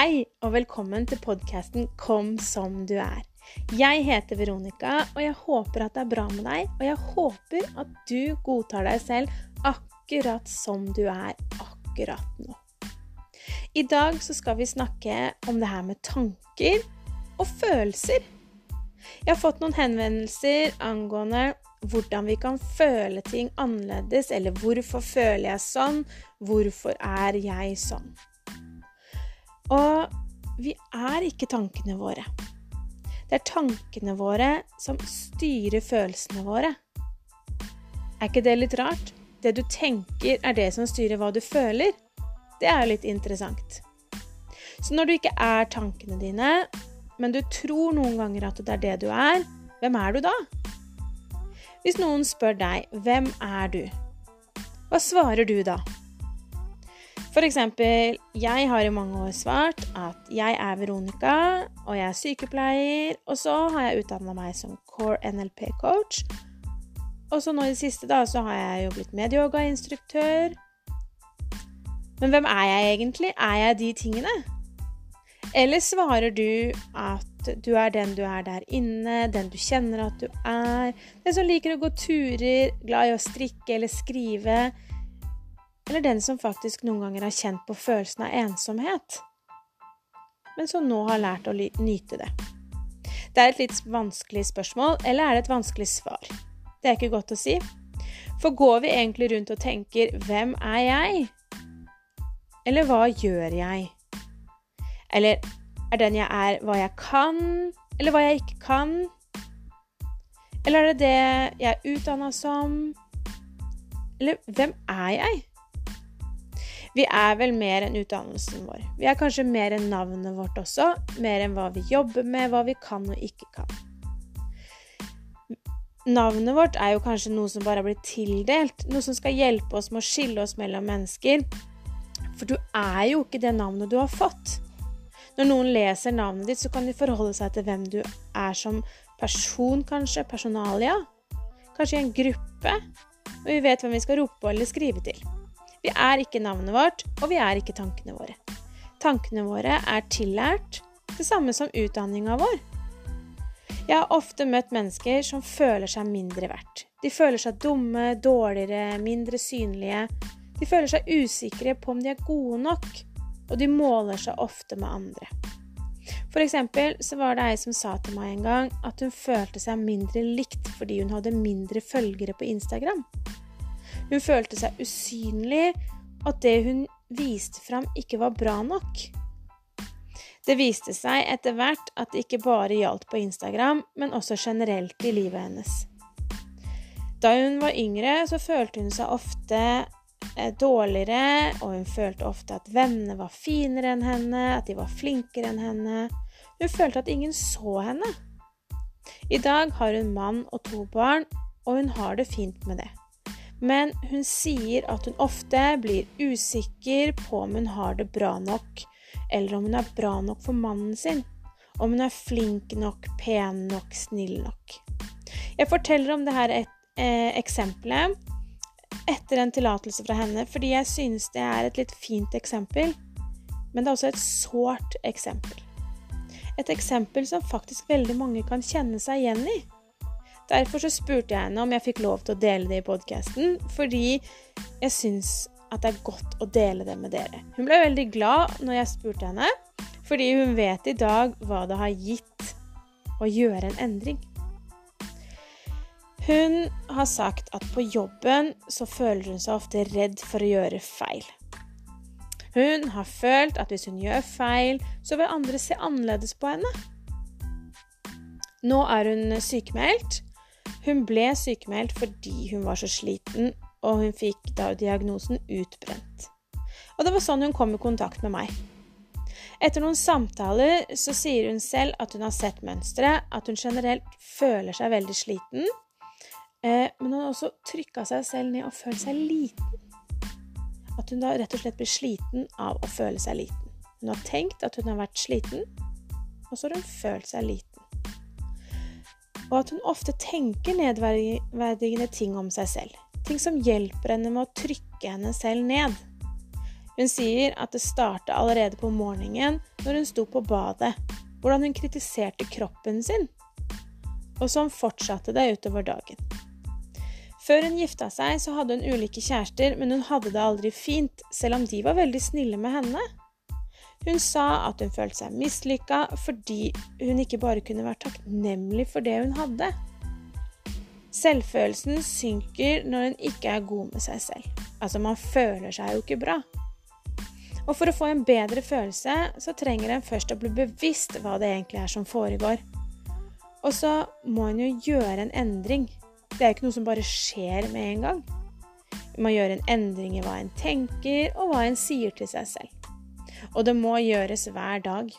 Hei og velkommen til podkasten Kom som du er. Jeg heter Veronica, og jeg håper at det er bra med deg. Og jeg håper at du godtar deg selv akkurat som du er akkurat nå. I dag så skal vi snakke om det her med tanker og følelser. Jeg har fått noen henvendelser angående hvordan vi kan føle ting annerledes, eller hvorfor føler jeg sånn? Hvorfor er jeg sånn? Og vi er ikke tankene våre. Det er tankene våre som styrer følelsene våre. Er ikke det litt rart? Det du tenker, er det som styrer hva du føler. Det er jo litt interessant. Så når du ikke er tankene dine, men du tror noen ganger at det er det du er, hvem er du da? Hvis noen spør deg 'Hvem er du?', hva svarer du da? For eksempel, jeg har i mange år svart at jeg er Veronica, og jeg er sykepleier, og så har jeg utdanna meg som Core NLP-coach. Og så nå i det siste, da, så har jeg jo blitt medyogainstruktør. Men hvem er jeg egentlig? Er jeg de tingene? Eller svarer du at du er den du er der inne, den du kjenner at du er, den som liker å gå turer, glad i å strikke eller skrive, eller den som faktisk noen ganger har kjent på følelsen av ensomhet, men som nå har lært å nyte det. Det er et litt vanskelig spørsmål, eller er det et vanskelig svar? Det er ikke godt å si. For går vi egentlig rundt og tenker 'Hvem er jeg?' Eller 'Hva gjør jeg?' Eller er den jeg er, hva jeg kan, eller hva jeg ikke kan? Eller er det det jeg er utdanna som? Eller hvem er jeg? Vi er vel mer enn utdannelsen vår. Vi er kanskje mer enn navnet vårt også. Mer enn hva vi jobber med, hva vi kan og ikke kan. Navnet vårt er jo kanskje noe som bare har blitt tildelt. Noe som skal hjelpe oss med å skille oss mellom mennesker. For du er jo ikke det navnet du har fått. Når noen leser navnet ditt, så kan de forholde seg til hvem du er som person, kanskje. Personalia. Kanskje i en gruppe. Og vi vet hvem vi skal rope eller skrive til. Vi er ikke navnet vårt, og vi er ikke tankene våre. Tankene våre er tillært, det samme som utdanninga vår. Jeg har ofte møtt mennesker som føler seg mindre verdt. De føler seg dumme, dårligere, mindre synlige. De føler seg usikre på om de er gode nok, og de måler seg ofte med andre. For eksempel så var det ei som sa til meg en gang at hun følte seg mindre likt fordi hun hadde mindre følgere på Instagram. Hun følte seg usynlig, at det hun viste fram, ikke var bra nok. Det viste seg etter hvert at det ikke bare gjaldt på Instagram, men også generelt i livet hennes. Da hun var yngre, så følte hun seg ofte eh, dårligere, og hun følte ofte at vennene var finere enn henne, at de var flinkere enn henne. Hun følte at ingen så henne. I dag har hun mann og to barn, og hun har det fint med det men hun sier at hun ofte blir usikker på om hun har det bra nok, eller om hun er bra nok for mannen sin, om hun er flink nok, pen nok, snill nok. Jeg forteller om dette eh, eksempelet etter en tillatelse fra henne, fordi jeg synes det er et litt fint eksempel, men det er også et sårt eksempel. Et eksempel som faktisk veldig mange kan kjenne seg igjen i. Derfor så spurte jeg henne om jeg fikk lov til å dele det i podkasten, fordi jeg syns at det er godt å dele det med dere. Hun ble veldig glad når jeg spurte henne, fordi hun vet i dag hva det har gitt å gjøre en endring. Hun har sagt at på jobben så føler hun seg ofte redd for å gjøre feil. Hun har følt at hvis hun gjør feil, så vil andre se annerledes på henne. Nå er hun sykemeldt, hun ble sykemeldt fordi hun var så sliten, og hun fikk da diagnosen utbrent. Og det var sånn hun kom i kontakt med meg. Etter noen samtaler så sier hun selv at hun har sett mønsteret, at hun generelt føler seg veldig sliten, eh, men hun har også trykka seg selv ned og følt seg liten. At hun da rett og slett blir sliten av å føle seg liten. Hun har tenkt at hun har vært sliten, og så har hun følt seg liten og at hun ofte tenker nedverdigende ting om seg selv. Ting som hjelper henne med å trykke henne selv ned. Hun sier at det starta allerede på morgenen når hun sto på badet, hvordan hun kritiserte kroppen sin, og sånn fortsatte det utover dagen. Før hun gifta seg, så hadde hun ulike kjærester, men hun hadde det aldri fint, selv om de var veldig snille med henne. Hun sa at hun følte seg mislykka fordi hun ikke bare kunne være takknemlig for det hun hadde. Selvfølelsen synker når en ikke er god med seg selv. Altså, man føler seg jo ikke bra. Og for å få en bedre følelse, så trenger en først å bli bevisst hva det egentlig er som foregår. Og så må en jo gjøre en endring. Det er ikke noe som bare skjer med en gang. En må gjøre en endring i hva en tenker, og hva en sier til seg selv. Og det må gjøres hver dag.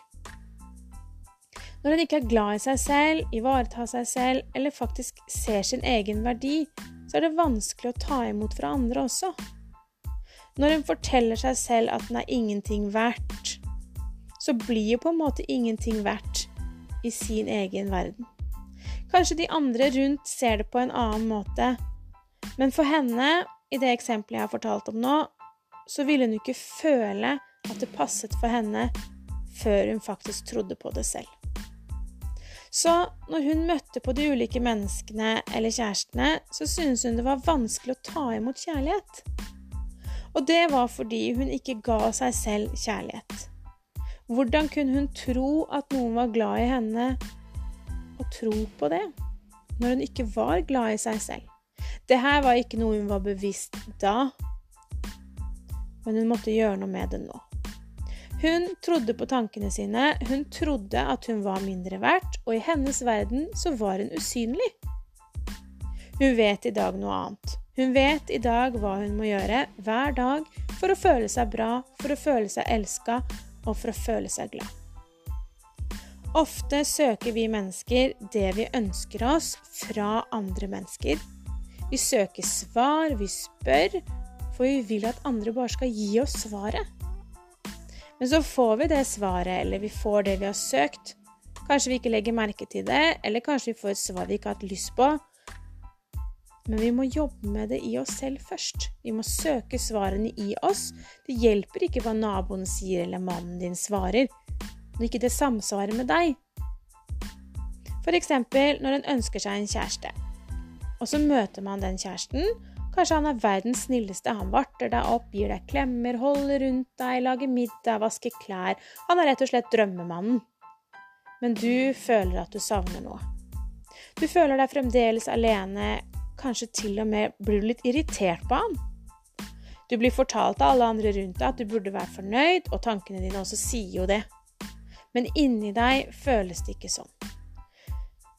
Når en ikke er glad i seg selv, ivaretar seg selv, eller faktisk ser sin egen verdi, så er det vanskelig å ta imot fra andre også. Når en forteller seg selv at den er ingenting verdt, så blir jo på en måte ingenting verdt i sin egen verden. Kanskje de andre rundt ser det på en annen måte. Men for henne, i det eksempelet jeg har fortalt om nå, så ville hun ikke føle at det passet for henne før hun faktisk trodde på det selv. Så når hun møtte på de ulike menneskene eller kjærestene, så syntes hun det var vanskelig å ta imot kjærlighet. Og det var fordi hun ikke ga seg selv kjærlighet. Hvordan kunne hun tro at noen var glad i henne og tro på det når hun ikke var glad i seg selv. Det her var ikke noe hun var bevisst da, men hun måtte gjøre noe med det nå. Hun trodde på tankene sine, hun trodde at hun var mindre verdt, og i hennes verden så var hun usynlig. Hun vet i dag noe annet. Hun vet i dag hva hun må gjøre hver dag for å føle seg bra, for å føle seg elska og for å føle seg glad. Ofte søker vi mennesker det vi ønsker oss, fra andre mennesker. Vi søker svar, vi spør, for vi vil at andre bare skal gi oss svaret. Men så får vi det svaret, eller vi får det vi har søkt. Kanskje vi ikke legger merke til det, eller kanskje vi får et svar vi ikke har hatt lyst på. Men vi må jobbe med det i oss selv først. Vi må søke svarene i oss. Det hjelper ikke hva naboen sier eller mannen din svarer når ikke det samsvarer med deg. F.eks. når en ønsker seg en kjæreste, og så møter man den kjæresten. Kanskje han er verdens snilleste. Han varter deg opp, gir deg klemmer, holder rundt deg, lager middag, vasker klær. Han er rett og slett drømmemannen. Men du føler at du savner noe. Du føler deg fremdeles alene, kanskje til og med blir du litt irritert på han. Du blir fortalt av alle andre rundt deg at du burde være fornøyd, og tankene dine også sier jo det men inni deg føles det ikke sånn.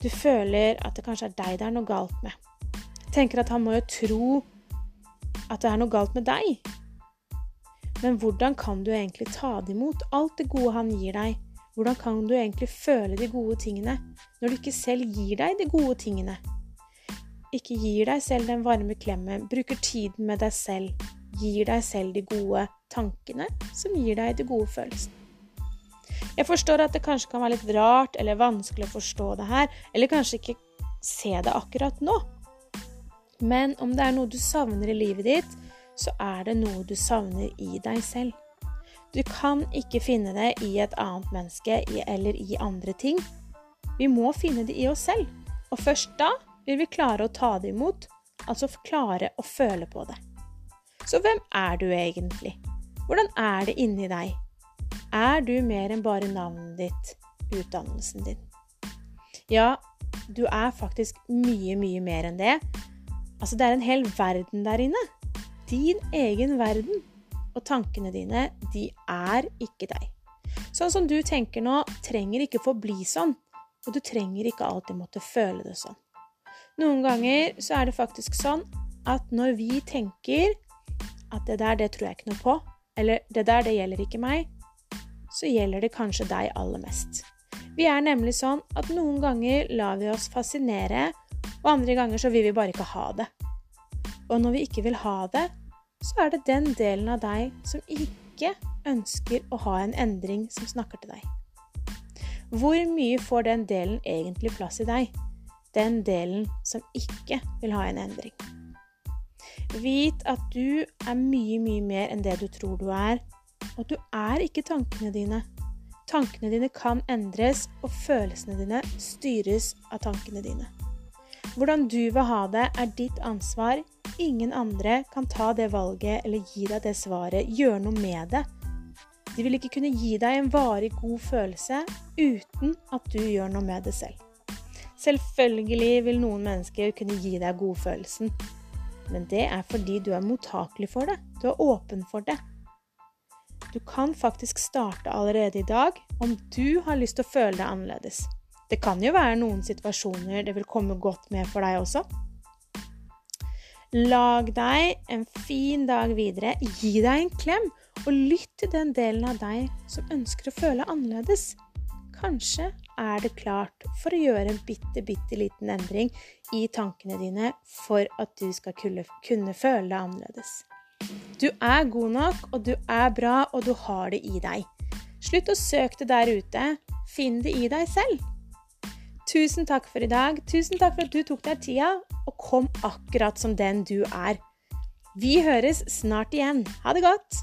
Du føler at det kanskje er deg det er noe galt med. Tenker at han må jo tro at det er noe galt med deg. Men hvordan kan du egentlig ta det imot, alt det gode han gir deg? Hvordan kan du egentlig føle de gode tingene når du ikke selv gir deg de gode tingene? Ikke gir deg selv den varme klemmen, bruker tiden med deg selv, gir deg selv de gode tankene som gir deg de gode følelsene. Jeg forstår at det kanskje kan være litt rart eller vanskelig å forstå det her, eller kanskje ikke se det akkurat nå. Men om det er noe du savner i livet ditt, så er det noe du savner i deg selv. Du kan ikke finne det i et annet menneske eller i andre ting. Vi må finne det i oss selv. Og først da vil vi klare å ta det imot, altså klare å føle på det. Så hvem er du egentlig? Hvordan er det inni deg? er du mer enn bare navnet ditt, utdannelsen din. Ja, du er faktisk mye, mye mer enn det. Altså, det er en hel verden der inne. Din egen verden. Og tankene dine, de er ikke deg. Sånn som du tenker nå, trenger ikke få bli sånn. Og du trenger ikke alltid måtte føle det sånn. Noen ganger så er det faktisk sånn at når vi tenker at det der, det tror jeg ikke noe på, eller det der, det gjelder ikke meg, så gjelder det kanskje deg aller mest. Vi er nemlig sånn at noen ganger lar vi oss fascinere, og andre ganger så vil vi bare ikke ha det. Og når vi ikke vil ha det, så er det den delen av deg som ikke ønsker å ha en endring som snakker til deg. Hvor mye får den delen egentlig plass i deg? Den delen som ikke vil ha en endring. Vit at du er mye, mye mer enn det du tror du er. Og du er ikke tankene dine. Tankene dine kan endres, og følelsene dine styres av tankene dine. Hvordan du vil ha det, er ditt ansvar. Ingen andre kan ta det valget eller gi deg det svaret, gjøre noe med det. De vil ikke kunne gi deg en varig god følelse uten at du gjør noe med det selv. Selvfølgelig vil noen mennesker kunne gi deg godfølelsen, men det er fordi du er mottakelig for det. Du er åpen for det. Du kan faktisk starte allerede i dag om du har lyst til å føle deg annerledes. Det kan jo være noen situasjoner det vil komme godt med for deg også. Lag deg en fin dag videre. Gi deg en klem og lytt til den delen av deg som ønsker å føle annerledes. Kanskje er det klart for å gjøre en bitte, bitte liten endring i tankene dine for at du skal kunne, føle deg annerledes. Du er god nok, og du er bra, og du har det i deg. Slutt å søke det der ute. Finn det i deg selv. Tusen takk for i dag. Tusen takk for at du tok deg tida, og kom akkurat som den du er. Vi høres snart igjen. Ha det godt!